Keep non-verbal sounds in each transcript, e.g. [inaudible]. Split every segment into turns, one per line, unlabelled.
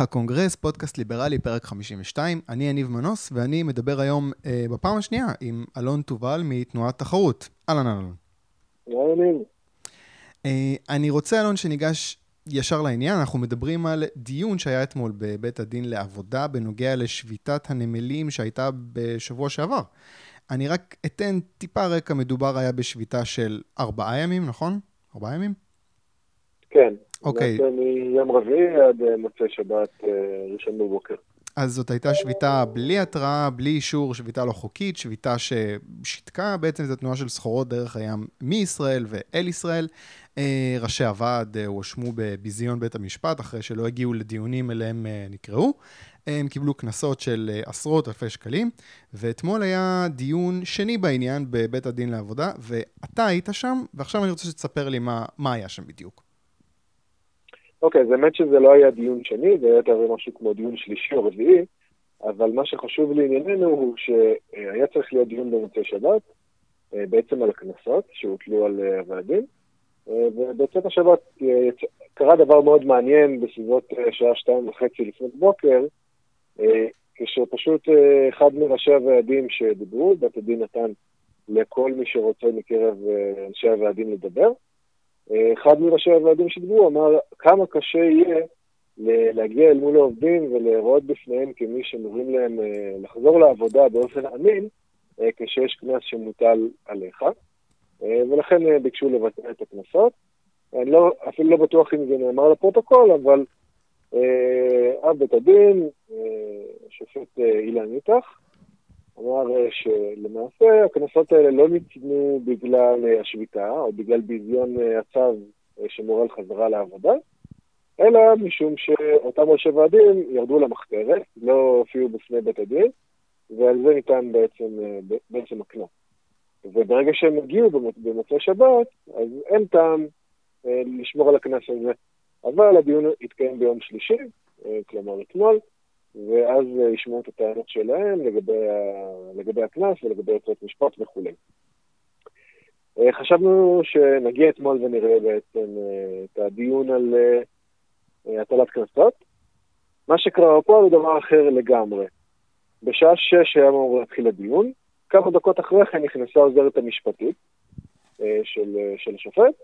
הקונגרס, פודקאסט ליברלי, פרק 52. אני יניב מנוס, ואני מדבר היום אה, בפעם השנייה עם אלון תובל מתנועת תחרות. אהלן אלון.
אהלן.
אה, אני רוצה, אלון, שניגש ישר לעניין. אנחנו מדברים על דיון שהיה אתמול בבית הדין לעבודה בנוגע לשביתת הנמלים שהייתה בשבוע שעבר. אני רק אתן טיפה רקע, מדובר היה בשביתה של ארבעה ימים, נכון? ארבעה ימים?
כן.
אוקיי.
מיום רביעי עד אה, מוצאי שבת אה, ראשון בבוקר.
אז זאת הייתה שביתה בלי התראה, בלי אישור, שביתה לא חוקית, שביתה ששיתקה בעצם את התנועה של סחורות דרך הים מישראל ואל ישראל. אה, ראשי הוועד הואשמו בביזיון בית המשפט אחרי שלא הגיעו לדיונים אליהם נקראו. הם קיבלו קנסות של עשרות אלפי שקלים, ואתמול היה דיון שני בעניין בבית הדין לעבודה, ואתה היית שם, ועכשיו אני רוצה שתספר לי מה, מה היה שם בדיוק.
אוקיי, אז האמת שזה לא היה דיון שני, זה היה יותר משהו כמו דיון שלישי או רביעי, אבל מה שחשוב לענייננו הוא שהיה צריך להיות דיון במוצאי שבת, אה, בעצם על הקנסות שהוטלו על אה, הוועדים, אה, ובצאת השבת קרה דבר מאוד מעניין בסביבות שעה שתיים וחצי לפני בוקר, כשפשוט אחד מראשי הוועדים שדיברו, בית הדין נתן לכל מי שרוצה מקרב אנשי הוועדים לדבר, אחד מראשי הוועדים שדיברו אמר כמה קשה יהיה להגיע אל מול העובדים ולהראות בפניהם כמי שמורים להם אה, לחזור לעבודה באופן אמין, אה, כשיש קנס שמוטל עליך, אה, ולכן ביקשו לבטל את הקנסות. אני לא, אפילו לא בטוח אם זה נאמר לפרוטוקול, אבל אב בית הדין, שופט אילן איתך, אמר אה, שלמעשה הקנסות האלה לא ניתנו בגלל אה, השביתה או בגלל ביזיון אה, הצו שמורה על חזרה לעבודה, אלא משום שאותם ראשי ועדים ירדו למחתרת, לא הופיעו בפני בית הדין, ועל זה ניתן בעצם, בעצם הקנס. וברגע שהם הגיעו במוצאי שבת, אז אין טעם לשמור על הקנס הזה. אבל הדיון התקיים ביום שלישי, כלומר אתמול, ואז אה, ישמעו את הטענות שלהם לגבי, הקנס ולגבי הוצאות משפט וכולי. אה, חשבנו שנגיע אתמול ונראה בעצם אה, את הדיון על הטלת קנסות. מה שקרה פה הוא דבר אחר לגמרי. בשעה שש היה אמור להתחיל הדיון, כמה דקות אחרי כן נכנסה העוזרת המשפטית של, של השופט,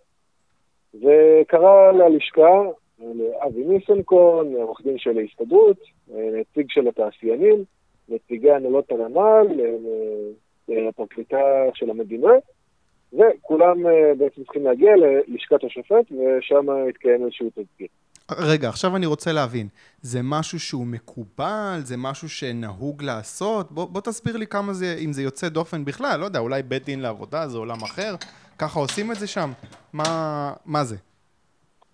וקרא ללשכה לאבי ניסנקורן, עורך דין של ההסתדרות, נציג של התעשיינים, נציגי הנהלות הנמל, הפרקליטה של המדינה, וכולם אה, בעצם צריכים להגיע ללשכת השופט, ושם יתקיים איזשהו תזכיר.
רגע, עכשיו אני רוצה להבין, זה משהו שהוא מקובל? זה משהו שנהוג לעשות? בוא, בוא תסביר לי כמה זה, אם זה יוצא דופן בכלל, לא יודע, אולי בית דין לעבודה זה עולם אחר? ככה עושים את זה שם? מה, מה זה?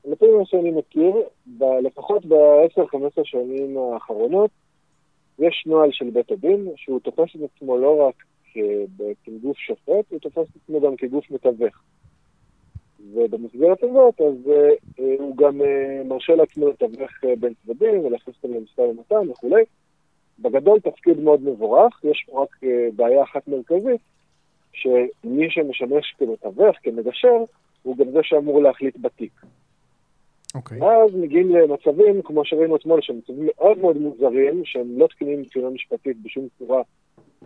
לפי מה שאני מכיר, ב- לפחות ב-10-15 שנים האחרונות, יש נוהל של בית הדין, שהוא תופס את עצמו לא רק כגוף שופט, הוא תופס את עצמו גם כגוף מתווך. ובמסגרת הזאת, אז uh, הוא גם uh, מרשה לעצמו לתווך uh, בין צדדים ולהכניס אותם למשא ומתן וכולי. בגדול תפקיד מאוד מבורך, יש פה רק uh, בעיה אחת מרכזית, שמי שמשמש כמתווך, כמגשר, הוא גם זה שאמור להחליט בתיק.
אוקיי.
אוקיי. ואז מגיעים למצבים, כמו שראינו אתמול, שהם מצבים מאוד מאוד מוזרים, שהם לא תקינים מבחינה משפטית בשום צורה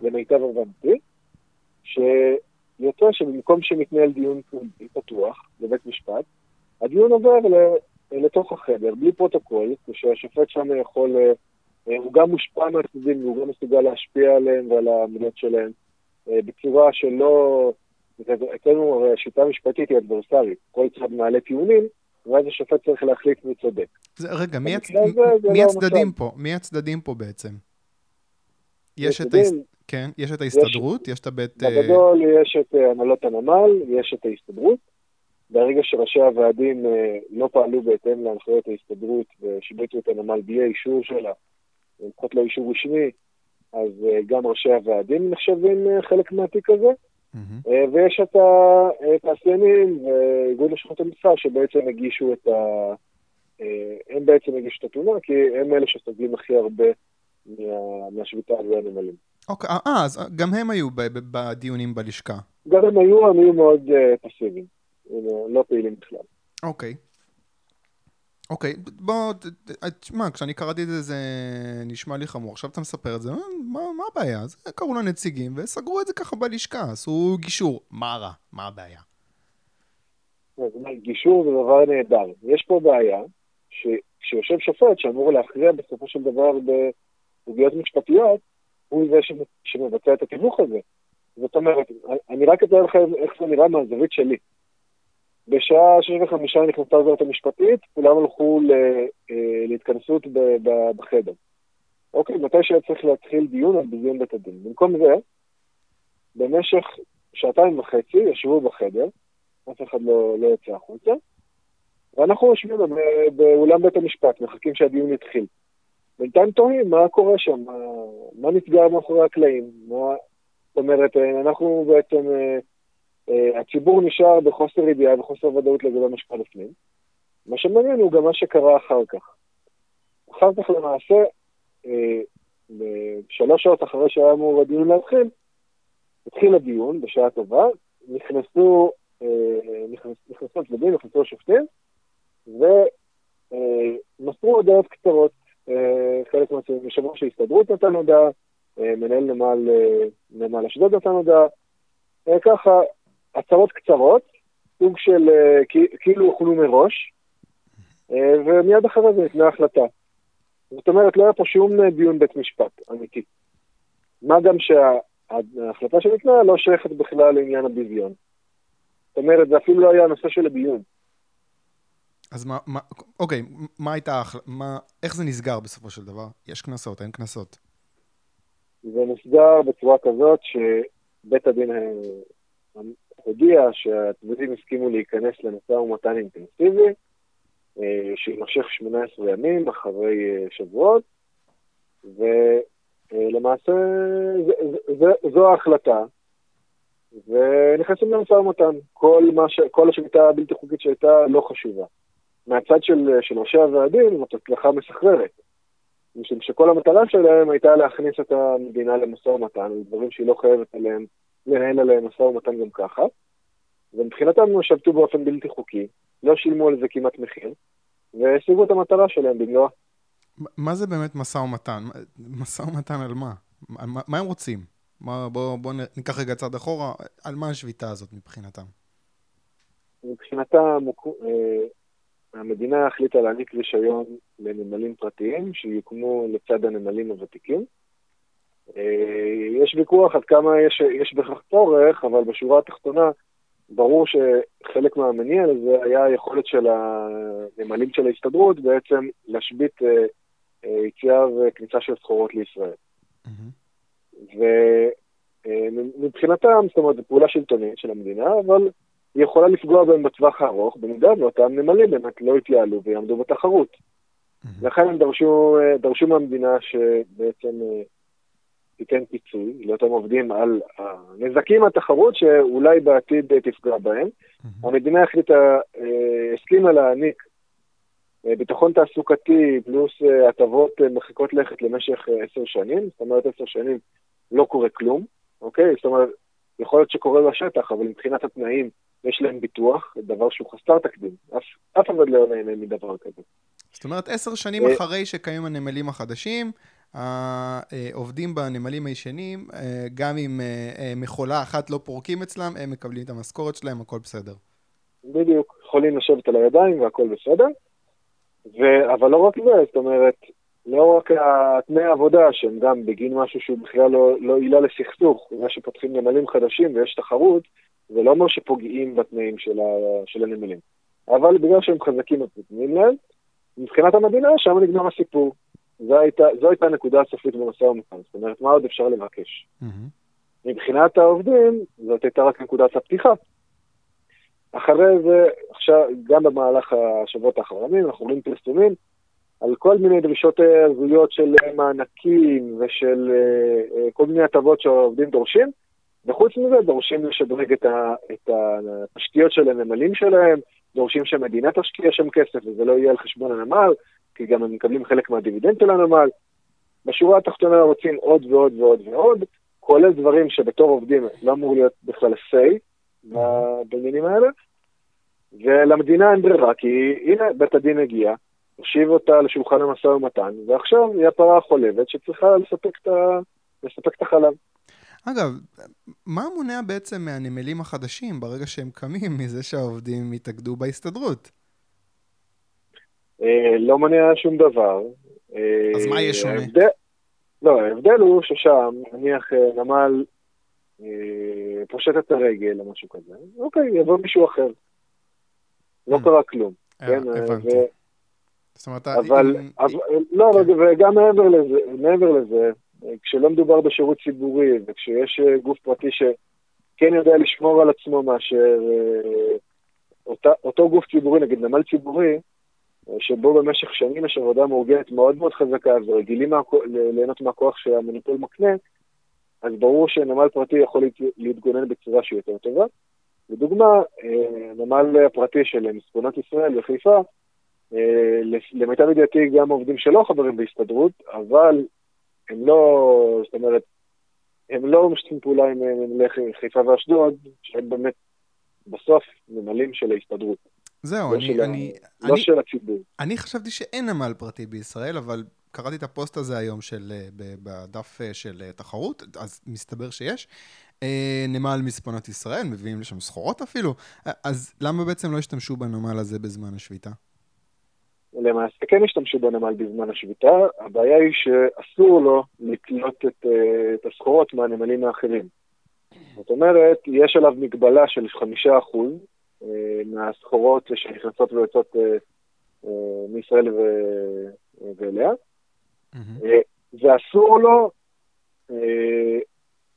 למיטב הבנתי, שיוצא שבמקום שמתנהל דיון פתוח בבית משפט, הדיון עובר לתוך החדר, בלי פרוטוקול, כשהשופט שם יכול, אה, הוא גם מושפע מהצדדים והוא גם מסוגל להשפיע עליהם ועל המילות שלהם, אה, בצורה שלא... אצלנו הרי השיטה המשפטית היא אדברסרית, כל צד מעלה טיעונים, ואז השופט צריך להחליט מי צודק.
זה, רגע, מי, הצ... מי לא הצדדים פה? מי הצדדים פה בעצם? יש את, ההס... כן, יש את ההסתדרות, יש, יש את הבית...
אה, בגדול יש את אה, הנהלות הנמל, יש את ההסתדרות. ברגע שראשי הוועדים אה, לא פעלו בהתאם להנחיות ההסתדרות ושיבצו את הנמל בלי האישור שלה, לפחות לא אישור רשמי, אז גם ראשי הוועדים נחשבים חלק מהתיק הזה. Mm-hmm. ויש את התעשיינים ואיגוד לשכות המסחר שבעצם הגישו את ה... אה, הם בעצם הגישו את התלונה, כי הם אלה שסובלים הכי הרבה מה... מהשביתה הזו הנמלים.
אוקיי, okay, אה, אז גם הם היו בדיונים בלשכה.
גם הם היו, הם היו מאוד פסיביים, לא פעילים בכלל.
אוקיי. Okay. אוקיי, בוא, תשמע, כשאני קראתי את זה, זה נשמע לי חמור. עכשיו אתה מספר את זה, מה, מה הבעיה? אז קראו לנציגים וסגרו את זה ככה בלשכה, עשו גישור. מה רע? מה הבעיה?
גישור זה דבר נהדר. יש פה בעיה, שכשיושב שופט שאמור להכריע בסופו של דבר בסוגיות משפטיות, הוא זה שמבצע את התיווך הזה. זאת אומרת, אני רק אתאר לכם איך זה נראה מהזווית שלי. בשעה שש וחמישה נכנסה עוזרת המשפטית, כולם הלכו אה, להתכנסות בחדר. אוקיי, מתי שהיה צריך להתחיל דיון על ביזיון בית הדין. במקום זה, במשך שעתיים וחצי ישבו בחדר, אף אחד לא, לא יוצא החוצה, ואנחנו יושבים באולם בית המשפט, מחכים שהדיון יתחיל. בינתיים תוהים מה קורה שם, מה, מה נסגר מאחורי הקלעים, מה... זאת אומרת, אנחנו בעצם אה, אה, הציבור נשאר בחוסר ידיעה וחוסר ודאות לגבי מה שקרה לפנים. מה שמעניין הוא גם מה שקרה אחר כך. אחר כך למעשה, אה, שלוש שעות אחרי שהיה אמור הדיון להתחיל, התחיל הדיון בשעה טובה, נכנסו, אה, נכנסו הצדדים, נכנסו השופטים, ומסרו הודעות קצרות. חלק מיושב ראש ההסתדרות נתן הודעה, מנהל נמל אשדוד נתן הודעה. ככה, הצהרות קצרות, סוג של אה, כאילו הוכנו מראש, אה, ומיד אחרי זה ניתנה החלטה. זאת אומרת, לא היה פה שום אה, דיון בית משפט אמיתי. מה גם שההחלטה שניתנה לא שייכת בכלל לעניין הביזיון. זאת אומרת, זה אפילו לא היה הנושא של הדיון.
אז מה, מה אוקיי, מה הייתה, מה, איך זה נסגר בסופו של דבר? יש קנסות, אין קנסות?
זה נסגר בצורה כזאת שבית הדין הודיע שהצדדים הסכימו להיכנס למשא ומתן אינטנסיבי, אה, שיימשך 18 ימים אחרי אה, שבועות, ולמעשה זו ההחלטה, ונכנסים למשא ומתן. כל, ש... כל השביתה הבלתי חוקית שהייתה לא חשובה. מהצד של, של ראשי הוועדים זאת הצלחה מסחררת. משום שכל המטרה שלהם הייתה להכניס את המדינה למשא ומתן, דברים שהיא לא חייבת עליהם לנהל עליהם משא ומתן גם ככה, ומבחינתם הם שבתו באופן בלתי חוקי, לא שילמו על זה כמעט מחיר, והשיגו את המטרה שלהם במלואה.
מה זה באמת משא ומתן? משא ומתן על מה? מה, מה הם רוצים? בואו בוא, בוא ניקח רגע צעד אחורה, על מה השביתה הזאת מבחינתם?
מבחינתם, אה, המדינה החליטה להעניק רישיון לנמלים פרטיים שיוקמו לצד הנמלים הוותיקים. אה, יש ויכוח עד כמה יש, יש בכך צורך, אבל בשורה התחתונה, ברור שחלק מהמניע לזה היה היכולת של הנמלים של ההסתדרות בעצם להשבית אה, אה, יציאה וכניסה של סחורות לישראל. Mm-hmm. ומבחינתם, זאת אומרת, זו פעולה שלטונית של המדינה, אבל היא יכולה לפגוע בהם בטווח הארוך, במידה ואותם נמלים באמת לא יתייעלו ויעמדו בתחרות. Mm-hmm. לכן הם דרשו, דרשו מהמדינה שבעצם תיתן פיצוי לאותם עובדים על הנזקים מהתחרות שאולי בעתיד תפגע בהם. Mm-hmm. המדינה החליטה, אה, הסכימה להעניק אה, ביטחון תעסוקתי פלוס אה, הטבות מרחיקות לכת למשך עשר שנים, זאת אומרת עשר שנים לא קורה כלום, אוקיי? זאת אומרת, יכול להיות שקורה בשטח, אבל מבחינת התנאים יש להם ביטוח, דבר שהוא חסר תקדים. אף, אף אחד לא נהנה מדבר כזה.
זאת אומרת, עשר שנים אחרי שקיימים הנמלים החדשים, העובדים בנמלים הישנים, אה, גם אם אה, אה, מכולה אחת לא פורקים אצלם, הם מקבלים את המשכורת שלהם, הכל בסדר.
בדיוק, יכולים לשבת על הידיים והכל בסדר. ו... אבל לא רק זה, זאת אומרת, לא רק תנאי העבודה, שהם גם בגין משהו שהוא בכלל לא, לא עילה לסכסוך, בגלל שפותחים נמלים חדשים ויש תחרות, זה לא אומר שפוגעים בתנאים של, ה... של הנמלים. אבל בגלל שהם חזקים ופותנים להם, מבחינת המדינה, שם נגמר הסיפור. זו הייתה, זו הייתה הנקודה הסופית במשא ומתן, זאת אומרת, מה עוד אפשר לבקש? Mm-hmm. מבחינת העובדים, זאת הייתה רק נקודת הפתיחה. אחרי זה, עכשיו, גם במהלך השבועות האחרונים, אנחנו רואים פרסומים על כל מיני דרישות הזויות של מענקים ושל uh, כל מיני הטבות שהעובדים דורשים, וחוץ מזה דורשים לשדרג את, ה, את התשתיות של הנמלים שלהם, דורשים שהמדינה תשקיע שם כסף וזה לא יהיה על חשבון הנמל, כי גם הם מקבלים חלק מהדיבידנד של הנמל. בשורה התחתונה רוצים עוד ועוד ועוד ועוד, כולל דברים שבתור עובדים לא אמור להיות בכלל say בעניינים האלה, ולמדינה אין ברירה, כי הנה, בית הדין הגיע, הושיב אותה לשולחן המשא ומתן, ועכשיו היא הפרה החולבת שצריכה לספק את, ה... לספק את החלב.
אגב, מה מונע בעצם מהנמלים החדשים ברגע שהם קמים מזה שהעובדים יתאגדו בהסתדרות?
אה, לא מונע שום דבר.
אז מה יהיה שונה?
ההבדל, לא, ההבדל הוא ששם, נניח אה, נמל אה, פושט את הרגל או משהו כזה, אוקיי, יבוא מישהו אחר. לא
Mm.
קרה כלום.
אה,
כן,
הבנתי. זאת אומרת,
אבל, לא,
כן.
וגם מעבר לזה, מעבר לזה, כשלא מדובר בשירות ציבורי, וכשיש אה, גוף פרטי שכן יודע לשמור על עצמו מאשר אה, אותה, אותו גוף ציבורי, נגיד נמל ציבורי, אה, שבו במשך שנים יש עבודה מאורגנת מאוד מאוד חזקה ורגילים ליהנות מהכוח שהמונופול מקנה, אז ברור שנמל פרטי יכול להת- להתגונן בצורה שהיא יותר טובה. לדוגמה, אה, נמל הפרטי של מספונות ישראל בחיפה, אה, למיטב ידיעתי גם עובדים שלא חברים בהסתדרות, אבל הם לא, זאת אומרת, הם לא משתפים פעולה עם נמלי חיפה ואשדוד, שהם באמת בסוף נמלים של ההסתדרות,
זהו,
לא
אני,
של
אני,
לא
אני,
של הציבור.
אני חשבתי שאין נמל פרטי בישראל, אבל קראתי את הפוסט הזה היום של, אה, בדף אה, של אה, תחרות, אז מסתבר שיש. נמל מספנות ישראל, מביאים לשם סחורות אפילו, אז למה בעצם לא השתמשו בנמל הזה בזמן השביתה?
למעשה כן השתמשו בנמל בזמן השביתה, הבעיה היא שאסור לו לקלוט את, את הסחורות מהנמלים האחרים. זאת אומרת, יש עליו מגבלה של חמישה אחוז מהסחורות שנכנסות ויוצאות אה, אה, מישראל ו- ואליה. אה, ואסור לו אה,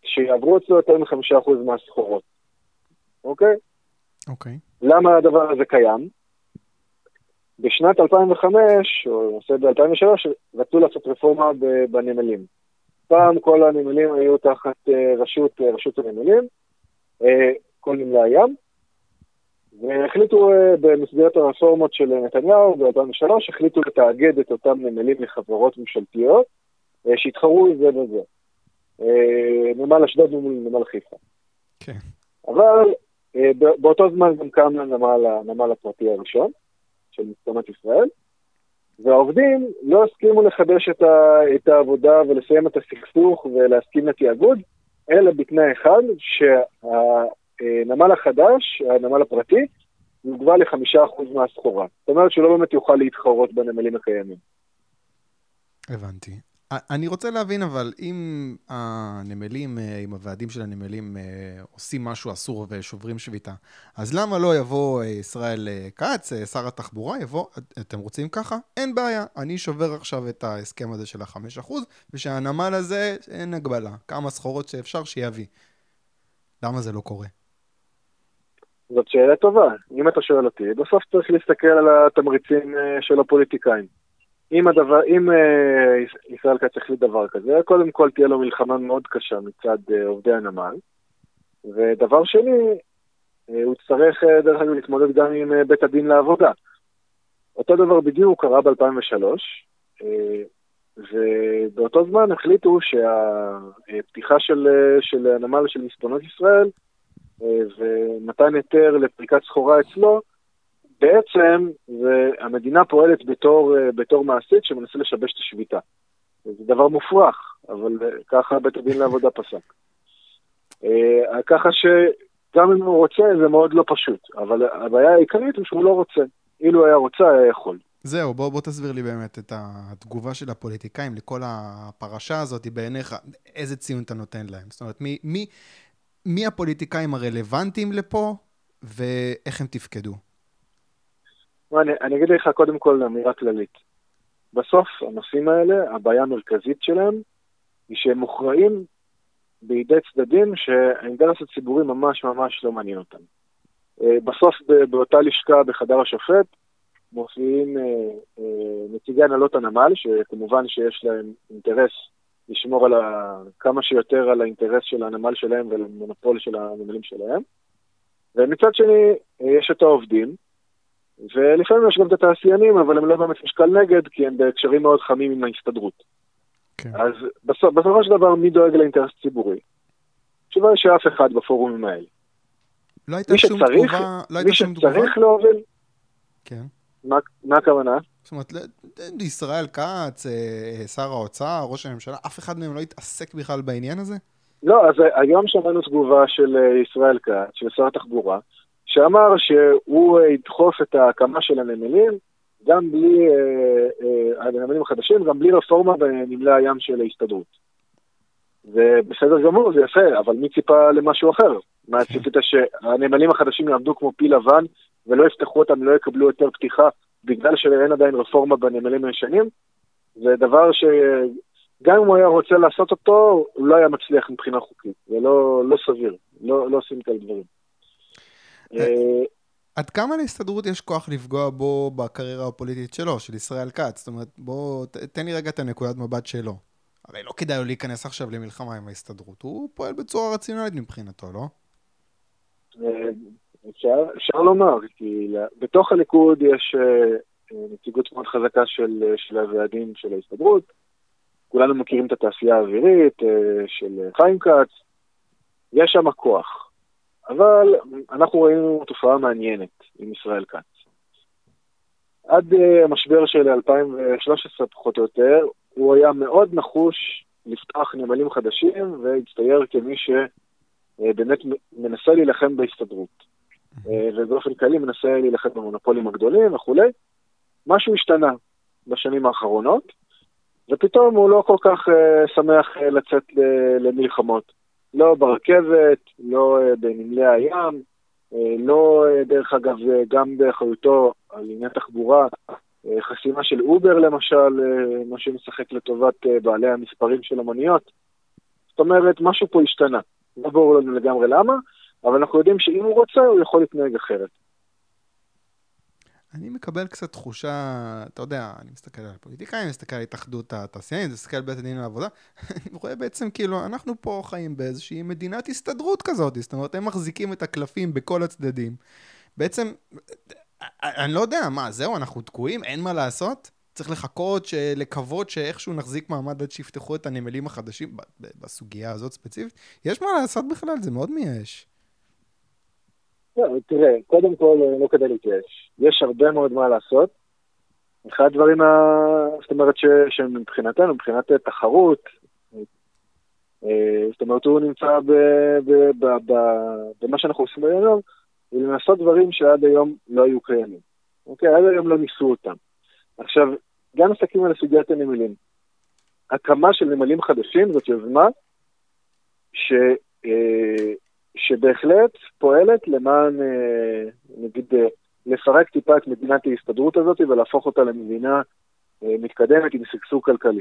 שיעברו אצלו יותר מחמישה אחוז מהסחורות, אוקיי?
אוקיי.
למה הדבר הזה קיים? בשנת 2005, או למעשה ב-2003, רצו לעשות רפורמה בנמלים. פעם כל הנמלים היו תחת אה, רשות, אה, רשות הנמלים, אה, כל נמלי הים, והחליטו אה, במסגרת הרפורמות של נתניהו ב-2003, החליטו לתאגד את אותם נמלים לחברות ממשלתיות, אה, שיתחרו זה בזה. אה, נמל אשדוד מול נמל חיפה.
כן.
אבל באותו זמן גם קם הנמל, הנמל הפרטי הראשון של מספנות ישראל, והעובדים לא הסכימו לחדש את, ה, את העבודה ולסיים את הסכסוך ולהסכים לתיאגוד, אלא בתנאי אחד, שהנמל החדש, הנמל הפרטי, יוגבל לחמישה אחוז מהסחורה. זאת אומרת שהוא לא באמת יוכל להתחרות בנמלים הקיימים.
הבנתי. אני רוצה להבין, אבל אם הנמלים, אה, אם הוועדים של הנמלים אה, עושים משהו אסור ושוברים שביתה, אז למה לא יבוא אה, ישראל אה, כץ, אה, שר התחבורה, יבוא, "את- אתם רוצים ככה? אין בעיה, אני שובר עכשיו את ההסכם הזה של החמש אחוז, ושהנמל הזה, אין הגבלה, כמה סחורות שאפשר שיביא. למה זה לא קורה?
זאת שאלה טובה. אם אתה שואל אותי, בסוף צריך להסתכל על התמריצים אה, של הפוליטיקאים. אם, הדבר, אם אה, יש- ישראל כץ החליט דבר כזה, קודם כל תהיה לו מלחמה מאוד קשה מצד אה, עובדי הנמל. ודבר שני, אה, הוא יצטרך, אה, דרך אגב, להתמודד גם עם אה, בית הדין לעבודה. אותו דבר בדיוק קרה ב-2003, אה, ובאותו זמן החליטו שהפתיחה של, אה, של הנמל של מספנות ישראל אה, ומתן היתר לפריקת סחורה אצלו, בעצם המדינה פועלת בתור, אה, בתור מעשית שמנסה לשבש את השביתה. זה דבר מופרך, אבל אה, ככה בית הדין לעבודה פסק. ככה שגם אם הוא רוצה זה מאוד לא פשוט, אבל הבעיה העיקרית היא שהוא לא רוצה. אילו היה רוצה, היה יכול.
זהו, בוא, בוא תסביר לי באמת את התגובה של הפוליטיקאים לכל הפרשה הזאת בעיניך, איזה ציון אתה נותן להם? זאת אומרת, מי, מי, מי הפוליטיקאים הרלוונטיים לפה, ואיך הם תפקדו?
אני, אני אגיד לך קודם כל אמירה כללית. בסוף, הנושאים האלה, הבעיה המרכזית שלהם היא שהם מוכרעים בידי צדדים שהאינטרס הציבורי ממש ממש לא מעניין אותם. אה, בסוף, באותה לשכה בחדר השופט, מופיעים אה, אה, נציגי הנהלות הנמל, שכמובן שיש להם אינטרס לשמור על ה... כמה שיותר על האינטרס של הנמל שלהם ועל המונופול של הנמלים שלהם. ומצד שני, אה, יש את העובדים, ולפעמים יש גם את התעשיינים, אבל הם לא באמת משקל נגד, כי הם בהקשרים מאוד חמים עם ההסתדרות.
כן.
אז בסוף, בסופו של דבר, מי דואג לאינטרס ציבורי? התשובה היא שאף אחד בפורומים האלה.
לא הייתה
מי
שום
שצריך,
תגובה, לא
מי
הייתה שום תגובה?
שצריך להוביל,
כן.
מה, מה הכוונה?
זאת אומרת, ישראל כץ, אה, שר האוצר, ראש הממשלה, אף אחד מהם לא התעסק בכלל בעניין הזה?
לא, אז היום שמענו תגובה של ישראל כץ, של שר התחבורה, שאמר שהוא ידחוף את ההקמה של הנמלים, גם בלי, הנמלים החדשים, גם בלי רפורמה בנמלי הים של ההסתדרות. זה בסדר גמור, זה יפה, אבל מי ציפה למשהו אחר? מה ציפית שהנמלים החדשים יעמדו כמו פיל לבן ולא יפתחו אותם, לא יקבלו יותר פתיחה בגלל שאין עדיין רפורמה בנמלים הישנים? זה דבר שגם אם הוא היה רוצה לעשות אותו, הוא לא היה מצליח מבחינה חוקית. זה לא, לא סביר, לא, לא עושים כאלה דברים.
אה, עד כמה להסתדרות יש כוח לפגוע בו בקריירה הפוליטית שלו, של ישראל כץ? זאת אומרת, בוא, תן לי רגע את הנקודת מבט שלו. הרי לא כדאי לו להיכנס עכשיו למלחמה עם ההסתדרות, הוא פועל בצורה רציונלית מבחינתו, לא?
אה, אפשר, אפשר לומר, כי בתוך הליכוד יש אה, נציגות מאוד חזקה של, של הוועדים של ההסתדרות. כולנו מכירים את התעשייה האווירית אה, של חיים כץ, יש שם כוח. אבל אנחנו ראינו תופעה מעניינת עם ישראל כץ. עד המשבר של 2013 פחות או יותר, הוא היה מאוד נחוש לפתוח נמלים חדשים והצטייר כמי שבאמת מנסה להילחם בהסתדרות. אה, ובאופן כללי מנסה להילחם במונופולים הגדולים וכולי. משהו השתנה בשנים האחרונות, ופתאום הוא לא כל כך uh, שמח uh, לצאת למלחמות. לא ברכבת, לא בנמלי הים, לא, דרך אגב, גם באחריותו על עניין תחבורה, אה, חסימה של אובר למשל, אה, מה שמשחק לטובת אה, בעלי המספרים של המוניות. זאת אומרת, משהו פה השתנה. לא ברור לנו לגמרי למה, אבל אנחנו יודעים שאם הוא רוצה, הוא יכול להתנהג אחרת.
אני מקבל קצת תחושה, אתה יודע, אני מסתכל על פוליטיקאים, אני מסתכל על התאחדות התעשיינים, אני מסתכל על בית הדין לעבודה, [laughs] אני רואה בעצם כאילו, אנחנו פה חיים באיזושהי מדינת הסתדרות כזאת, זאת אומרת, הם מחזיקים את הקלפים בכל הצדדים. בעצם, אני לא יודע, מה, זהו, אנחנו תקועים, אין מה לעשות? צריך לחכות, לקוות שאיכשהו נחזיק מעמד עד שיפתחו את הנמלים החדשים בסוגיה הזאת ספציפית? יש מה לעשות בכלל, זה מאוד מייאש.
לא, תראה, קודם כל, לא כדי להתייאש. יש הרבה מאוד מה לעשות. אחד הדברים, ה... זאת אומרת, ש... שמבחינתנו, מבחינת תחרות, אה, זאת אומרת, הוא נמצא ב... ב... ב... ב... במה שאנחנו עושים היום, ולנסות דברים שעד היום לא היו קיימים. אוקיי? עד היום לא ניסו אותם. עכשיו, גם מסתכלים על סוגיית הנמלים. הקמה של נמלים חדשים זאת יוזמה ש, אה, שבהחלט פועלת למען, אה, נגיד, אה, לפרק טיפה את מדינת ההסתדרות הזאת ולהפוך אותה למדינה אה, מתקדמת עם שגשוג כלכלי.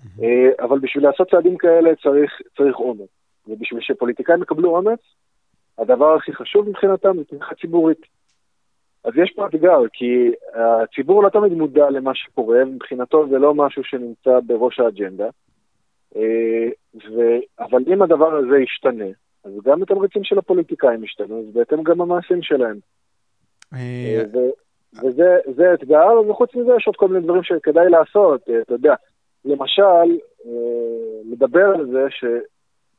Mm-hmm. אבל בשביל לעשות צעדים כאלה צריך, צריך אומץ. ובשביל שפוליטיקאים יקבלו אומץ, הדבר הכי חשוב מבחינתם זה תמיכה ציבורית. אז יש פה אתגר, כי הציבור לא תמיד מודע למה שקורה, ומבחינתו זה לא משהו שנמצא בראש האג'נדה. אבל אם הדבר הזה ישתנה, אז גם התמריצים של הפוליטיקאים ישתנו, אז בהתאם גם המעשים שלהם. אה, אה. וזה אתגר, וחוץ מזה יש עוד כל מיני דברים שכדאי לעשות, אתה יודע, למשל, לדבר על זה ש...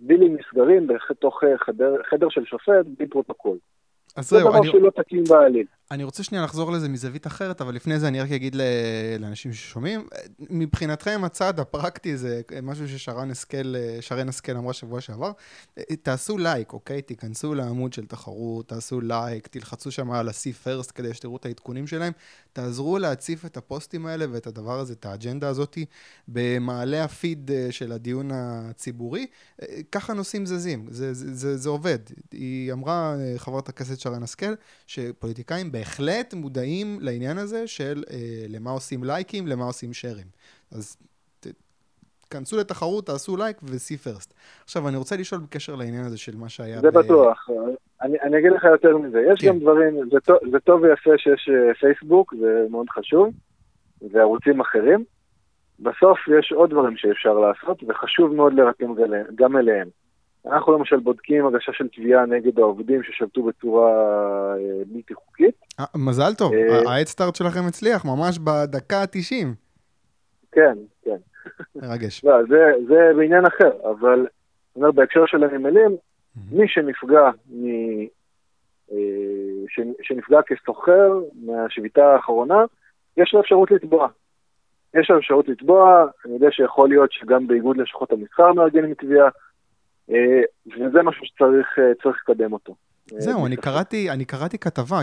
דילים נסגרים בתוך אה, חדר, חדר של שופט בלי פרוטוקול. אז זהו, אני... זה דבר שהוא לא תקין בעליל.
אני רוצה שנייה לחזור לזה מזווית אחרת, אבל לפני זה אני רק אגיד לאנשים ששומעים, מבחינתכם הצעד הפרקטי זה משהו ששרן השכל, שרן השכל אמרה שבוע שעבר, תעשו לייק, אוקיי? תיכנסו לעמוד של תחרות, תעשו לייק, תלחצו שם על ה-see first כדי שתראו את העדכונים שלהם, תעזרו להציף את הפוסטים האלה ואת הדבר הזה, את האג'נדה הזאת, במעלה הפיד אה, של הדיון הציבורי. אה, ככה נושאים זזים, זה, זה, זה, זה עובד. היא אמרה, אה, חברת הכנסת שרן השכל, שפוליטיקאים בהחלט מודעים לעניין הזה של אה, למה עושים לייקים, למה עושים שרים. אז תכנסו לתחרות, תעשו לייק ו-see first. עכשיו, אני רוצה לשאול בקשר לעניין הזה של מה שהיה...
זה ב... בטוח. אני, אני אגיד לך יותר מזה. יש כן. גם דברים, זה טוב, זה טוב ויפה שיש אה, פייסבוק, זה מאוד חשוב, וערוצים אחרים. בסוף יש עוד דברים שאפשר לעשות, וחשוב מאוד לרתם גם אליהם. אנחנו למשל בודקים הגשה של תביעה נגד העובדים ששבתו בצורה אה, בלתי חוקית.
אה, מזל טוב, האדסטארט שלכם הצליח ממש בדקה ה-90.
כן, כן.
מרגש.
לא, זה, זה בעניין אחר, אבל אומר, בהקשר של הנמלים, מי שנפגע, מ, ש, שנפגע כסוחר מהשביתה האחרונה, יש לו אפשרות לתבוע. יש לו אפשרות לתבוע, אני יודע שיכול להיות שגם באיגוד לשכות המסחר מארגנים תביעה, אה, וזה משהו שצריך אה, לקדם אותו.
זהו, אני קראתי, אני קראתי כתבה,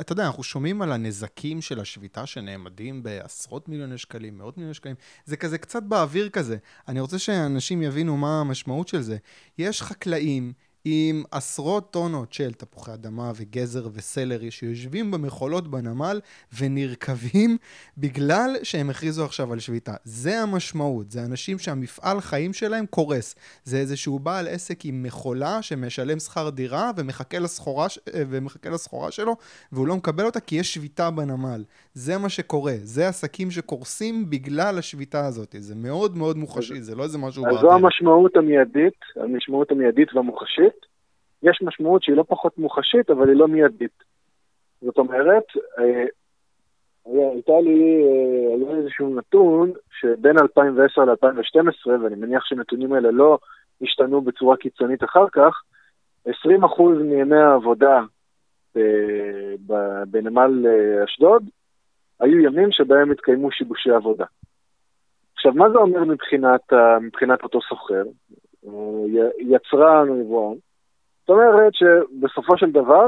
אתה יודע, אנחנו שומעים על הנזקים של השביתה שנעמדים בעשרות מיליוני שקלים, מאות מיליוני שקלים, זה כזה קצת באוויר כזה. אני רוצה שאנשים יבינו מה המשמעות של זה. יש חקלאים עם עשרות טונות של תפוחי אדמה וגזר וסלרי שיושבים במכולות בנמל ונרקבים בגלל שהם הכריזו עכשיו על שביתה. זה המשמעות, זה אנשים שהמפעל חיים שלהם קורס. זה איזשהו בעל עסק עם מכולה שמשלם שכר דירה ומחכה לסחורה, ומחכה לסחורה שלו והוא לא מקבל אותה כי יש שביתה בנמל. זה מה שקורה, זה עסקים שקורסים בגלל השביתה הזאת. זה מאוד מאוד מוחשי, זה לא איזה משהו.
אז זו המשמעות המיידית, המשמעות המיידית והמוחשית. יש משמעות שהיא לא פחות מוחשית, אבל היא לא מיידית. זאת אומרת, אה, הייתה לי, אה, היה איזשהו נתון שבין 2010 ל-2012, ואני מניח שהנתונים האלה לא השתנו בצורה קיצונית אחר כך, 20% מימי העבודה בנמל אה, אשדוד היו ימים שבהם התקיימו שיבושי עבודה. עכשיו, מה זה אומר מבחינת, מבחינת אותו סוחר? יצרן או יבואן? זאת אומרת שבסופו של דבר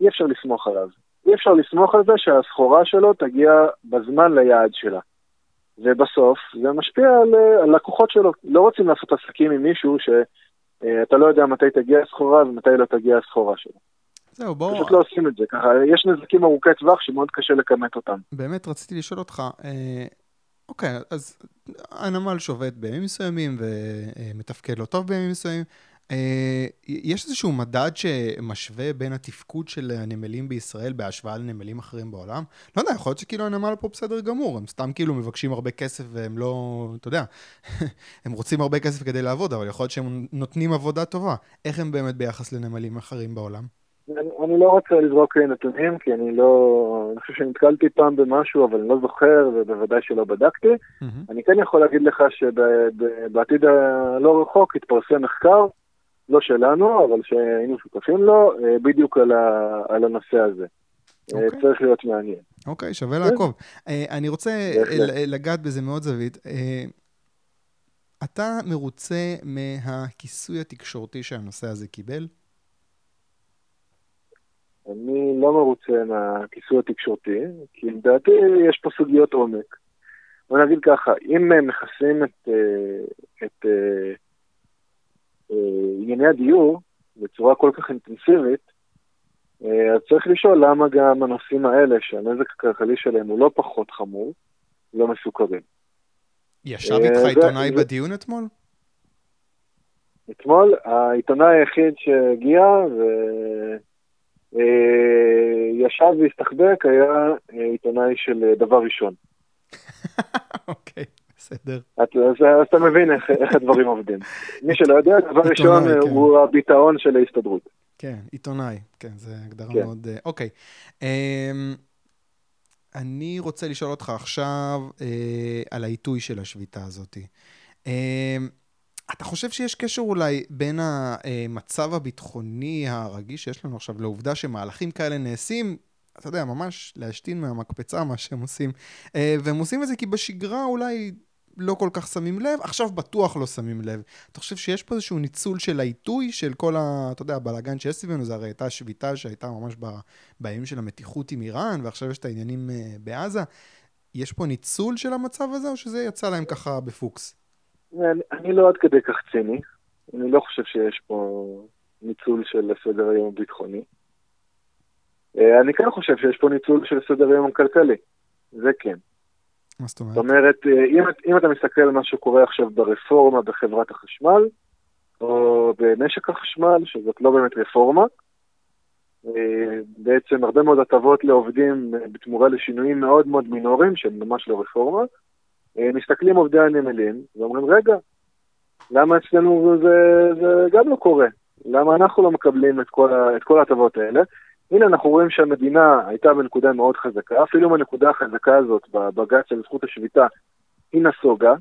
אי אפשר לסמוך עליו. אי אפשר לסמוך על זה שהסחורה שלו תגיע בזמן ליעד שלה. ובסוף זה משפיע על, על לקוחות שלו. לא רוצים לעשות עסקים עם מישהו שאתה לא יודע מתי תגיע הסחורה ומתי לא תגיע הסחורה שלו.
זהו, בואו...
פשוט לא עושים את זה ככה. יש נזקים ארוכי טווח שמאוד קשה לכמת אותם.
באמת רציתי לשאול אותך, אה, אוקיי, אז הנמל שובת בימים מסוימים ומתפקד לא טוב בימים מסוימים. אה, יש איזשהו מדד שמשווה בין התפקוד של הנמלים בישראל בהשוואה לנמלים אחרים בעולם? לא יודע, יכול להיות שכאילו הנמל פה בסדר גמור, הם סתם כאילו מבקשים הרבה כסף והם לא, אתה יודע, [laughs] הם רוצים הרבה כסף כדי לעבוד, אבל יכול להיות שהם נותנים עבודה טובה. איך הם באמת ביחס לנמלים אחרים בעולם?
אני, אני לא רוצה לזרוק נתונים, כי אני לא... אני חושב שנתקלתי פעם במשהו, אבל אני לא זוכר, ובוודאי שלא בדקתי. Mm-hmm. אני כן יכול להגיד לך שבעתיד הלא רחוק התפרסם מחקר לא שלנו, אבל שהיינו שותפים לו, אה, בדיוק על, ה, על הנושא הזה. Okay. אה, אוקיי. צריך להיות מעניין.
אוקיי, okay, שווה לעקוב. אה, אני רוצה לגעת בזה מאוד זווית. אתה מרוצה מהכיסוי התקשורתי שהנושא הזה קיבל?
אני לא מרוצה מהכיסוי התקשורתי, כי לדעתי יש פה סוגיות עומק. בוא נגיד ככה, אם מכסים את, את אה, ענייני הדיור בצורה כל כך אינטנסיבית, אה, אז צריך לשאול למה גם הנושאים האלה, שהנזק הכלכלי שלהם הוא לא פחות חמור, לא מסוכרים.
ישב איתך אה, עיתונאי בדיון אתמול?
אתמול העיתונאי היחיד שהגיע וישב והסתחבק היה עיתונאי של דבר ראשון. [laughs]
אוקיי. בסדר.
אז אתה מבין איך הדברים עובדים. מי שלא יודע, דבר ראשון כן. הוא הביטאון של ההסתדרות.
כן, עיתונאי, כן, זו הגדרה כן. מאוד... אה, אוקיי. אמ, אני רוצה לשאול אותך עכשיו אה, על העיתוי של השביתה הזאת. אמ, אתה חושב שיש קשר אולי בין המצב הביטחוני הרגיש שיש לנו עכשיו לעובדה שמהלכים כאלה נעשים, אתה יודע, ממש להשתין מהמקפצה מה שהם עושים, אה, והם עושים את זה כי בשגרה אולי לא כל כך שמים לב, עכשיו בטוח לא שמים לב. אתה חושב שיש פה איזשהו ניצול של העיתוי של כל ה... אתה יודע, הבלאגן שיש סביבנו, זה הרי הייתה שביתה שהייתה ממש ב... בימים של המתיחות עם איראן, ועכשיו יש את העניינים uh, בעזה. יש פה ניצול של המצב הזה, או שזה יצא להם ככה בפוקס?
אני, אני לא עד כדי כך ציני. אני לא חושב שיש פה ניצול של סדר היום הביטחוני. אה, אני כן חושב שיש פה ניצול של סדר היום הכלכלי. זה כן.
מה זאת אומרת?
זאת אומרת, אה, אם, אם אתה מסתכל על מה שקורה עכשיו ברפורמה בחברת החשמל, או במשק החשמל, שזאת לא באמת רפורמה, אה, בעצם הרבה מאוד הטבות לעובדים אה, בתמורה לשינויים מאוד מאוד מינוריים, שהם ממש לא רפורמה, מסתכלים עובדי הנמלים ואומרים, רגע, למה אצלנו זה, זה גם לא קורה? למה אנחנו לא מקבלים את כל ההטבות האלה? הנה אנחנו רואים שהמדינה הייתה בנקודה מאוד חזקה, אפילו בנקודה החזקה הזאת בבג"ץ של זכות השביתה היא נסוגה,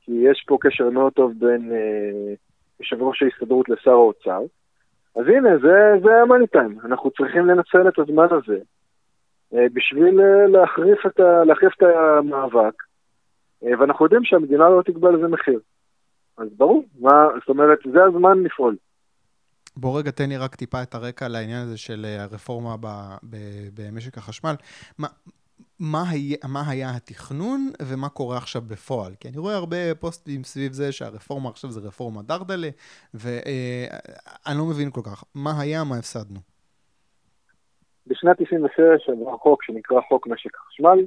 כי יש פה קשר מאוד טוב בין אה, יושב ראש ההסתדרות לשר האוצר. אז הנה, זה, זה המאני טיים, אנחנו צריכים לנצל את הזמן הזה בשביל להחריף את, ה, להחריף את המאבק, ואנחנו יודעים שהמדינה לא תקבע לזה מחיר. אז ברור, מה, זאת אומרת, זה הזמן לפעול.
בוא רגע תן לי רק טיפה את הרקע לעניין הזה של הרפורמה ב, ב, במשק החשמל. מה, מה היה, מה היה התכנון ומה קורה עכשיו בפועל. כי אני רואה הרבה פוסטים סביב זה שהרפורמה עכשיו זה רפורמה דרדלה, ואני לא מבין כל כך. מה היה, מה הפסדנו?
בשנת 96 עבר חוק שנקרא חוק משק החשמל,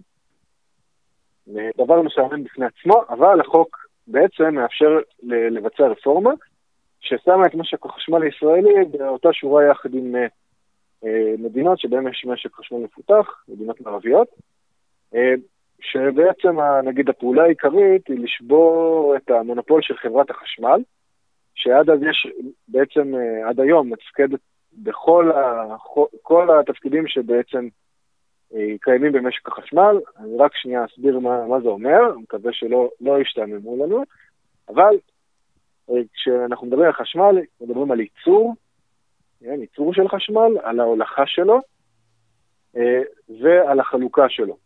דבר משעמם בפני עצמו, אבל החוק בעצם מאפשר לבצע רפורמה ששמה את משק החשמל הישראלי באותה שורה יחד עם אה, מדינות שבהן יש משק חשמל מפותח, מדינות מערביות. אה, שבעצם, נגיד, הפעולה העיקרית היא לשבור את המונופול של חברת החשמל, שעד אז יש, בעצם, אה, עד היום מתפקדת בכל ה, כל התפקידים שבעצם אה, קיימים במשק החשמל. אני רק שנייה אסביר מה, מה זה אומר, אני מקווה שלא לא ישתעממו לנו, אבל כשאנחנו מדברים על חשמל, מדברים על ייצור, ייצור של חשמל, על ההולכה שלו ועל החלוקה שלו.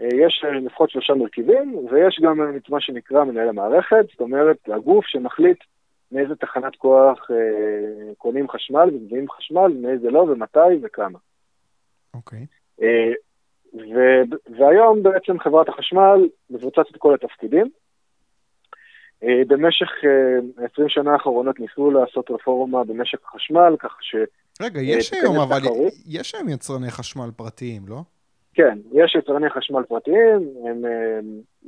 אה, יש אה, לפחות שלושה מרכיבים, ויש גם אה, את מה שנקרא מנהל המערכת, זאת אומרת, הגוף שמחליט מאיזה תחנת כוח אה, קונים חשמל ומביאים חשמל, מאיזה לא ומתי וכמה.
אוקיי.
Okay. אה, והיום בעצם חברת החשמל מבוצעת את כל התפקידים. אה, במשך אה, 20 שנה האחרונות ניסו לעשות רפורמה במשק החשמל, כך ש...
רגע, יש היום, אבל יש היום יצרני חשמל פרטיים, לא?
כן, יש יצרני חשמל פרטיים, הם,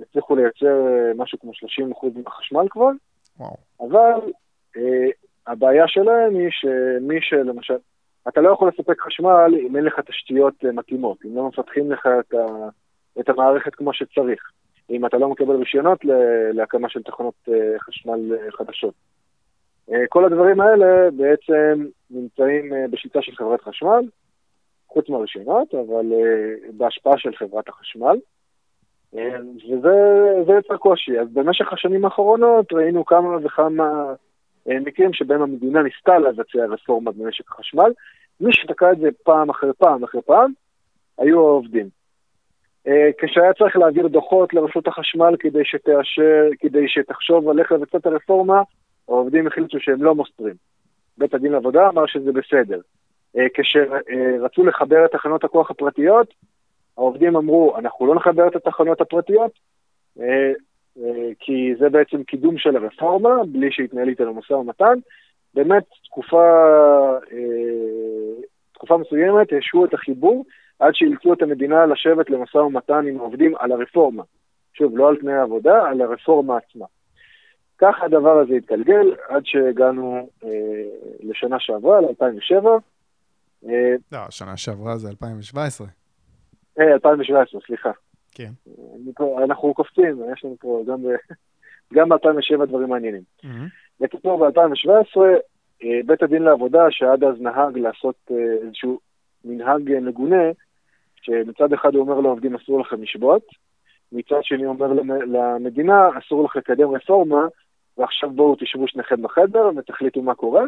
הצליחו לייצר אה, משהו כמו 30% מהחשמל כבר,
וואו.
אבל אה, הבעיה שלהם היא שמי שלמשל, אתה לא יכול לספק חשמל אם אין לך תשתיות אה, מתאימות, אם לא מפתחים לך את, ה, את המערכת כמו שצריך, אם אתה לא מקבל רישיונות להקמה של תחנות אה, חשמל אה, חדשות. אה, כל הדברים האלה בעצם נמצאים בשליטה של חברת חשמל, חוץ מהרישיונות, אבל בהשפעה של חברת החשמל. וזה יצר קושי. אז במשך השנים האחרונות ראינו כמה וכמה מקרים שבהם המדינה ניסתה לבצע רפורמה במשק החשמל. מי שתקע את זה פעם אחרי פעם אחרי פעם, היו העובדים. Uh, כשהיה צריך להעביר דוחות לרשות החשמל כדי שתאשר, כדי שתחשוב על איך לבצע את הרפורמה, העובדים החליטו שהם לא מוסרים. בית הדין לעבודה אמר שזה בסדר. אה, כשרצו לחבר את תחנות הכוח הפרטיות, העובדים אמרו, אנחנו לא נחבר את התחנות הפרטיות, אה, אה, כי זה בעצם קידום של הרפורמה, בלי שהתנהל איתנו משא ומתן. באמת, תקופה, תקופה מסוימת השעו את החיבור עד שאילצו את המדינה לשבת למשא ומתן עם העובדים על הרפורמה. שוב, לא על תנאי העבודה, על הרפורמה עצמה. ככה הדבר הזה התגלגל עד שהגענו אה, לשנה שעברה, ל-2007,
אה, לא, שנה שעברה זה 2017.
אה, 2017, סליחה.
כן.
אנחנו קופצים, יש לנו פה גם, גם ב-2007 דברים מעניינים. בקיצור, ב-2017, אה, בית הדין לעבודה, שעד אז נהג לעשות אה, איזשהו מנהג מגונה, שמצד אחד הוא אומר לעובדים אסור לכם לשבות, מצד שני אומר למדינה אסור לך לקדם רפורמה, ועכשיו בואו תשבו שניכם בחדר ותחליטו מה קורה.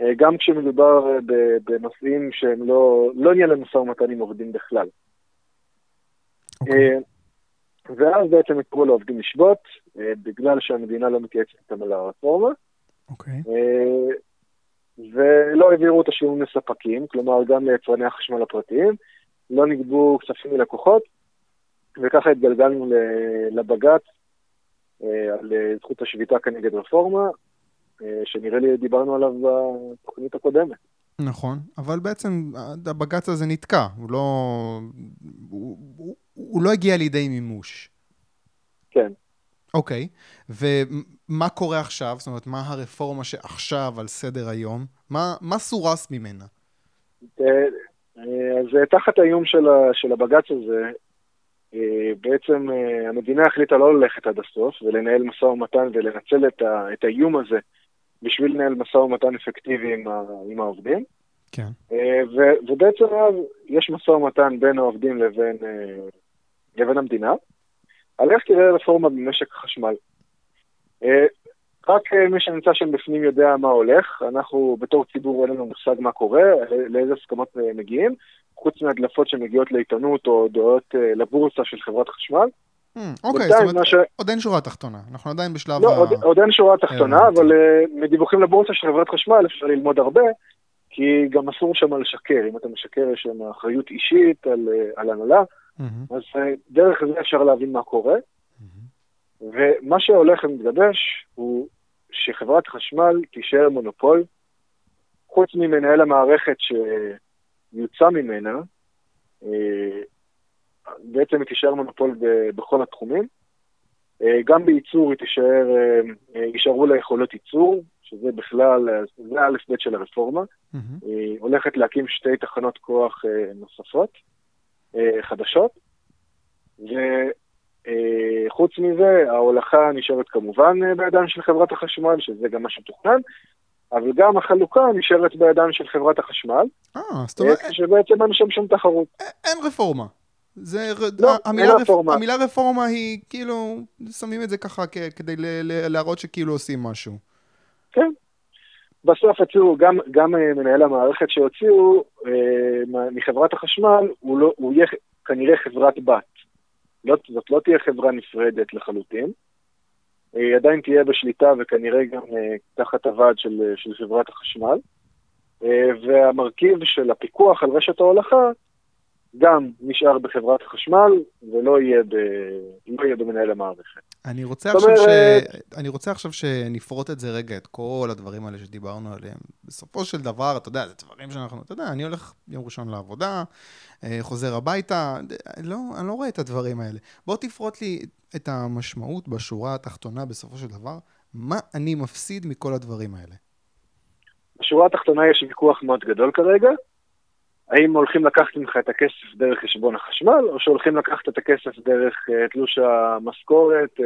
אה, גם כשמדובר אה, בנושאים שהם לא, לא נהיה למשא ומתן עם עובדים בכלל. Okay. אוקיי. אה, ואז בעצם יקראו לעובדים לשבות, בגלל שהמדינה לא מתייעצת איתם על הרפורמה.
אוקיי.
ולא העבירו את השיעורים לספקים, כלומר גם ליצרני החשמל הפרטיים, לא נגבו כספים מלקוחות, וככה התגלגלנו לבג"ץ על זכות השביתה כנגד רפורמה, אה, שנראה לי דיברנו עליו בתוכנית הקודמת.
נכון, אבל בעצם הבג"ץ הזה נתקע, הוא לא, הוא, הוא, הוא לא הגיע לידי מימוש.
כן.
אוקיי, ומה קורה עכשיו? זאת אומרת, מה הרפורמה שעכשיו על סדר היום? מה, מה סורס ממנה?
אה, אז תחת האיום של, של הבג"ץ הזה, אה, בעצם המדינה החליטה לא ללכת עד הסוף ולנהל משא ומתן ולנצל את, ה, את האיום הזה בשביל לנהל משא ומתן אפקטיבי עם, ה, עם העובדים.
כן.
אה, ו, ובעצם אז יש משא ומתן בין העובדים לבין, אה, לבין המדינה, על איך תראה רפורמה במשק החשמל. אה, רק מי שנמצא שם בפנים יודע מה הולך, אנחנו בתור ציבור אין לנו מושג מה קורה, לאיזה הסכמות מגיעים, חוץ מהדלפות שמגיעות לעיתונות או הודעות לבורסה של חברת חשמל.
Hmm, אוקיי, זאת אומרת, ש... עוד אין שורה תחתונה, אנחנו עדיין בשלב
לא, ה... עוד, עוד אין שורה תחתונה, אבל מדיווחים לבורסה של חברת חשמל אפשר ללמוד הרבה, כי גם אסור שם לשקר, אם אתה משקר יש שם אחריות אישית על, על הנהלה, mm-hmm. אז uh, דרך זה אפשר להבין מה קורה, mm-hmm. ומה שהולך ומתגבש הוא שחברת חשמל תישאר מונופול, חוץ ממנהל המערכת שיוצא ממנה, בעצם היא תישאר מונופול בכל התחומים. אה, גם בייצור היא תישאר, אה, אה, יישארו לה יכולות ייצור, שזה בכלל, זה ב' של הרפורמה. Mm-hmm. היא הולכת להקים שתי תחנות כוח נוספות, חדשות. וחוץ מזה, ההולכה נשארת כמובן בידיים של חברת החשמל, שזה גם מה שתוכנן, אבל גם החלוקה נשארת בידיים של חברת החשמל.
אה, זאת אומרת...
שבעצם אין שם שום תחרות.
אין רפורמה. זה,
לא, המילה, רפ... רפורמה.
המילה רפורמה היא כאילו, שמים את זה ככה. כדי ל... ל... להראות שכאילו עושים משהו.
כן. בסוף הציעו, גם, גם אה, מנהל המערכת שהוציאו אה, מחברת החשמל, הוא, לא, הוא יהיה כנראה חברת בת. לא, זאת לא תהיה חברה נפרדת לחלוטין. היא אה, עדיין תהיה בשליטה וכנראה גם תחת הוועד של, של חברת החשמל. והמרכיב של הפיקוח על רשת ההולכה גם נשאר בחברת חשמל ולא יהיה, ב... לא יהיה במנהל המערכת.
אני רוצה, עכשיו אומרת... ש... אני רוצה עכשיו שנפרוט את זה רגע, את כל הדברים האלה שדיברנו עליהם. בסופו של דבר, אתה יודע, זה דברים שאנחנו, אתה יודע, אני הולך יום ראשון לעבודה, אה, חוזר הביתה, לא, אני לא רואה את הדברים האלה. בוא תפרוט לי את המשמעות בשורה התחתונה בסופו של דבר, מה אני מפסיד מכל הדברים האלה.
בשורה התחתונה יש ויכוח מאוד גדול כרגע. האם הולכים לקחת ממך את הכסף דרך חשבון החשמל, או שהולכים לקחת את הכסף דרך uh, תלוש המשכורת uh,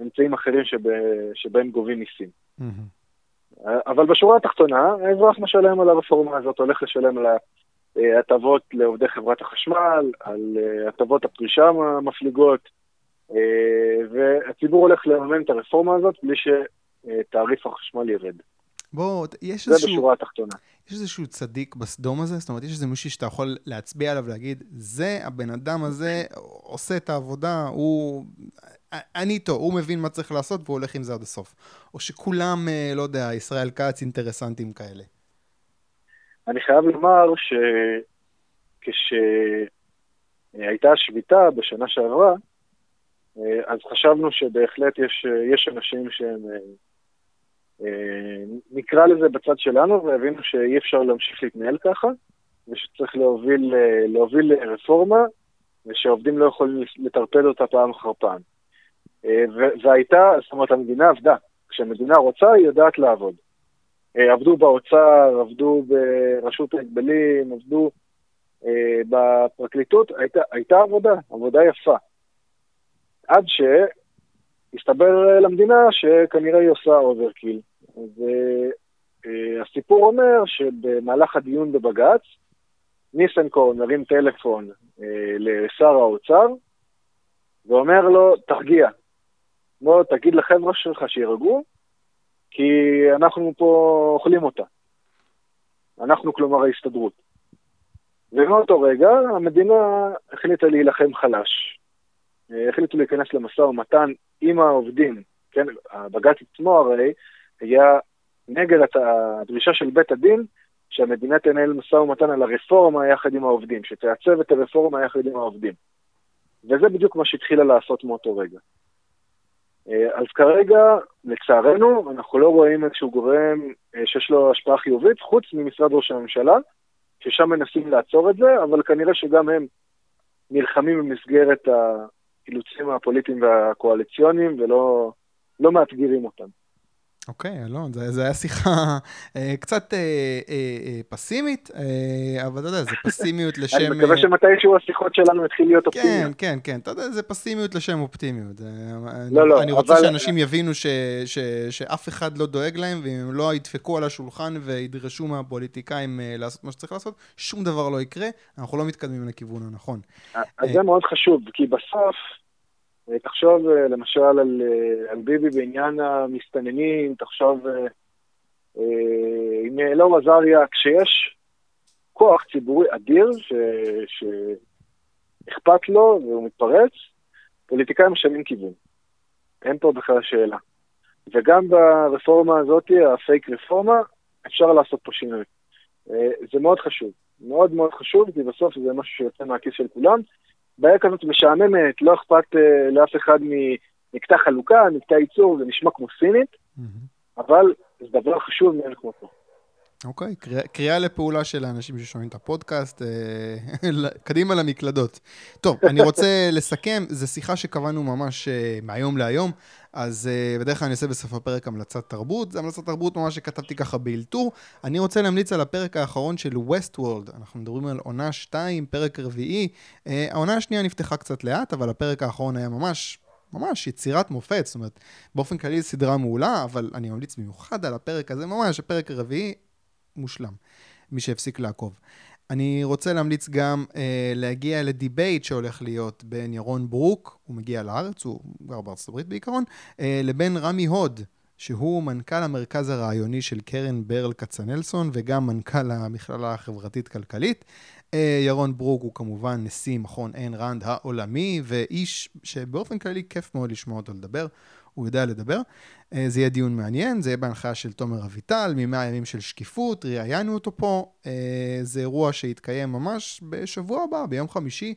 ואמצעים אחרים שב, שבהם גובים מיסים. Mm-hmm. אבל בשורה התחתונה, האזרח משלם על הרפורמה הזאת, הולך לשלם על ההטבות לעובדי חברת החשמל, על הטבות הפרישה המפליגות, והציבור הולך לממן את הרפורמה הזאת בלי שתעריף החשמל ירד.
בוא, יש
איזשהו... זה בשורה התחתונה.
יש איזשהו צדיק בסדום הזה? זאת אומרת, יש איזה מישהו שאתה יכול להצביע עליו ולהגיד, זה, הבן אדם הזה עושה את העבודה, הוא... אני איתו, הוא מבין מה צריך לעשות והוא הולך עם זה עד הסוף. או שכולם, אה, לא יודע, ישראל כץ אינטרסנטים כאלה.
אני חייב לומר שכשהייתה השביתה בשנה שעברה, אה, אז חשבנו שבהחלט יש, יש אנשים שהם אה, נקרא לזה בצד שלנו והבינו שאי אפשר להמשיך להתנהל ככה, ושצריך להוביל, אה, להוביל רפורמה, ושהעובדים לא יכולים לטרפד אותה פעם אחר פעם. אה, והייתה, זאת אומרת, המדינה עבדה. כשהמדינה רוצה, היא יודעת לעבוד. עבדו באוצר, עבדו ברשות ההגבלים, עבדו בפרקליטות, הייתה, הייתה עבודה, עבודה יפה. עד שהסתבר למדינה שכנראה היא עושה overkill, והסיפור אומר שבמהלך הדיון בבג"ץ, ניסנקורן מרים טלפון אה, לשר האוצר ואומר לו, תרגיע, בוא תגיד לחבר'ה שלך שירגעו, כי אנחנו פה אוכלים אותה. אנחנו כלומר ההסתדרות. ומאותו רגע המדינה החליטה להילחם חלש. אה, החליטו להיכנס למשא ומתן עם העובדים, כן, הבג"ץ עצמו הרי היה נגד הדרישה של בית הדין שהמדינה תנהל משא ומתן על הרפורמה יחד עם העובדים, שתעצב את הרפורמה יחד עם העובדים. וזה בדיוק מה שהתחילה לעשות מאותו רגע. אה, אז כרגע, לצערנו, אנחנו לא רואים איזשהו גורם אה, שיש לו השפעה חיובית, חוץ ממשרד ראש הממשלה, ששם מנסים לעצור את זה, אבל כנראה שגם הם נלחמים במסגרת האילוצים הפוליטיים והקואליציוניים ולא לא מאתגרים אותם.
אוקיי, אלון, זה, זה היה שיחה אה, קצת אה, אה, אה, פסימית, אה, אבל אתה יודע, זה פסימיות [laughs] לשם... אני
מקווה אה, שמתישהו השיחות שלנו יתחיל להיות
אופטימיות. כן, כן, כן, אתה יודע, זה פסימיות לשם אופטימיות. לא, לא, אני רוצה אבל... שאנשים יבינו ש, ש, שאף אחד לא דואג להם, ואם הם לא ידפקו על השולחן וידרשו מהפוליטיקאים אה, לעשות מה שצריך לעשות, שום דבר לא יקרה, אנחנו לא מתקדמים לכיוון הנכון.
אז זה מאוד חשוב, כי בסוף... תחשוב למשל על, על ביבי בעניין המסתננים, תחשוב עם אלאור עזריה, כשיש כוח ציבורי אדיר שאכפת לו והוא מתפרץ, פוליטיקאים משנים כיוון. אין פה בכלל שאלה. וגם ברפורמה הזאת, הפייק רפורמה, אפשר לעשות פה שינוי. זה מאוד חשוב. מאוד מאוד חשוב, כי בסוף זה משהו שיוצא מהכיס של כולם. בעיה כזאת משעממת, לא אכפת uh, לאף אחד ממקטע חלוקה, מקטע ייצור, זה נשמע כמו סינית, mm-hmm. אבל זה דבר חשוב מאין כמותו.
אוקיי, okay, קריאה לפעולה של האנשים ששומעים את הפודקאסט, אה, [laughs] קדימה למקלדות. טוב, אני רוצה לסכם, זו שיחה שקבענו ממש אה, מהיום להיום, אז uh, בדרך כלל אני עושה בסוף הפרק המלצת תרבות, זה המלצת תרבות ממש שכתבתי ככה באלתור. אני רוצה להמליץ על הפרק האחרון של Westworld, אנחנו מדברים על עונה 2, פרק רביעי. Uh, העונה השנייה נפתחה קצת לאט, אבל הפרק האחרון היה ממש ממש יצירת מופת, זאת אומרת, באופן כללי זו סדרה מעולה, אבל אני ממליץ במיוחד על הפרק הזה, ממש הפרק הרביעי, מושלם, מי שהפסיק לעקוב. אני רוצה להמליץ גם אה, להגיע ל debate שהולך להיות בין ירון ברוק, הוא מגיע לארץ, הוא גר בארצות הברית בעיקרון, אה, לבין רמי הוד, שהוא מנכ"ל המרכז הרעיוני של קרן ברל כצנלסון וגם מנכ"ל המכללה החברתית-כלכלית. אה, ירון ברוק הוא כמובן נשיא מכון עין רנד העולמי, ואיש שבאופן כללי כיף מאוד לשמוע אותו לדבר. הוא יודע לדבר. אה, זה יהיה דיון מעניין, זה יהיה בהנחיה של תומר אביטל, ממאה ימים של שקיפות, ראיינו אותו פה. אה, זה אירוע שיתקיים ממש בשבוע הבא, ביום חמישי,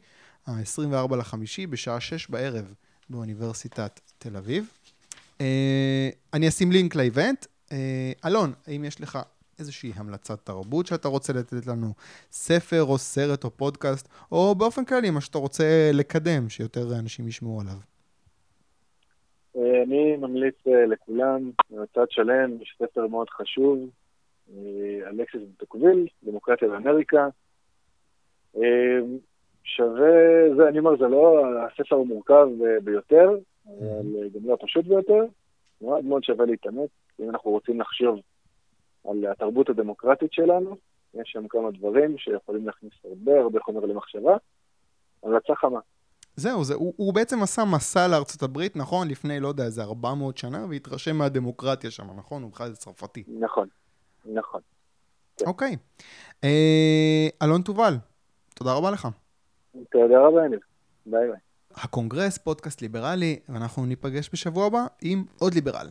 ה-24 לחמישי, בשעה 6 בערב, באוניברסיטת תל אביב. אה, אני אשים לינק לאיבנט. אלון, האם יש לך איזושהי המלצת תרבות שאתה רוצה לתת לנו, ספר או סרט או פודקאסט, או באופן כללי, מה שאתה רוצה לקדם, שיותר אנשים ישמעו עליו?
אני ממליץ אה, לכולם, מצד שלם, יש ספר מאוד חשוב, אה, אלכסיס בטוקוויל, דמוקרטיה באמריקה. אה, שווה, זה, אני אומר, זה לא הספר המורכב ביותר, אבל גם לא הפשוט ביותר. מאוד מאוד שווה להתאמץ, אם אנחנו רוצים לחשוב על התרבות הדמוקרטית שלנו, יש שם כמה דברים שיכולים להכניס הרבה הרבה חומר למחשבה. המלצה חמה.
זהו, זה, הוא, הוא בעצם עשה מסע לארצות הברית, נכון? לפני, לא יודע, איזה 400 שנה, והתרשם מהדמוקרטיה שם, נכון? הוא בכלל צרפתי.
נכון, נכון.
כן. אוקיי. אה, אלון תובל, תודה רבה לך.
תודה רבה, יניב. ביי ביי.
הקונגרס, פודקאסט ליברלי, ואנחנו ניפגש בשבוע הבא עם עוד ליברל.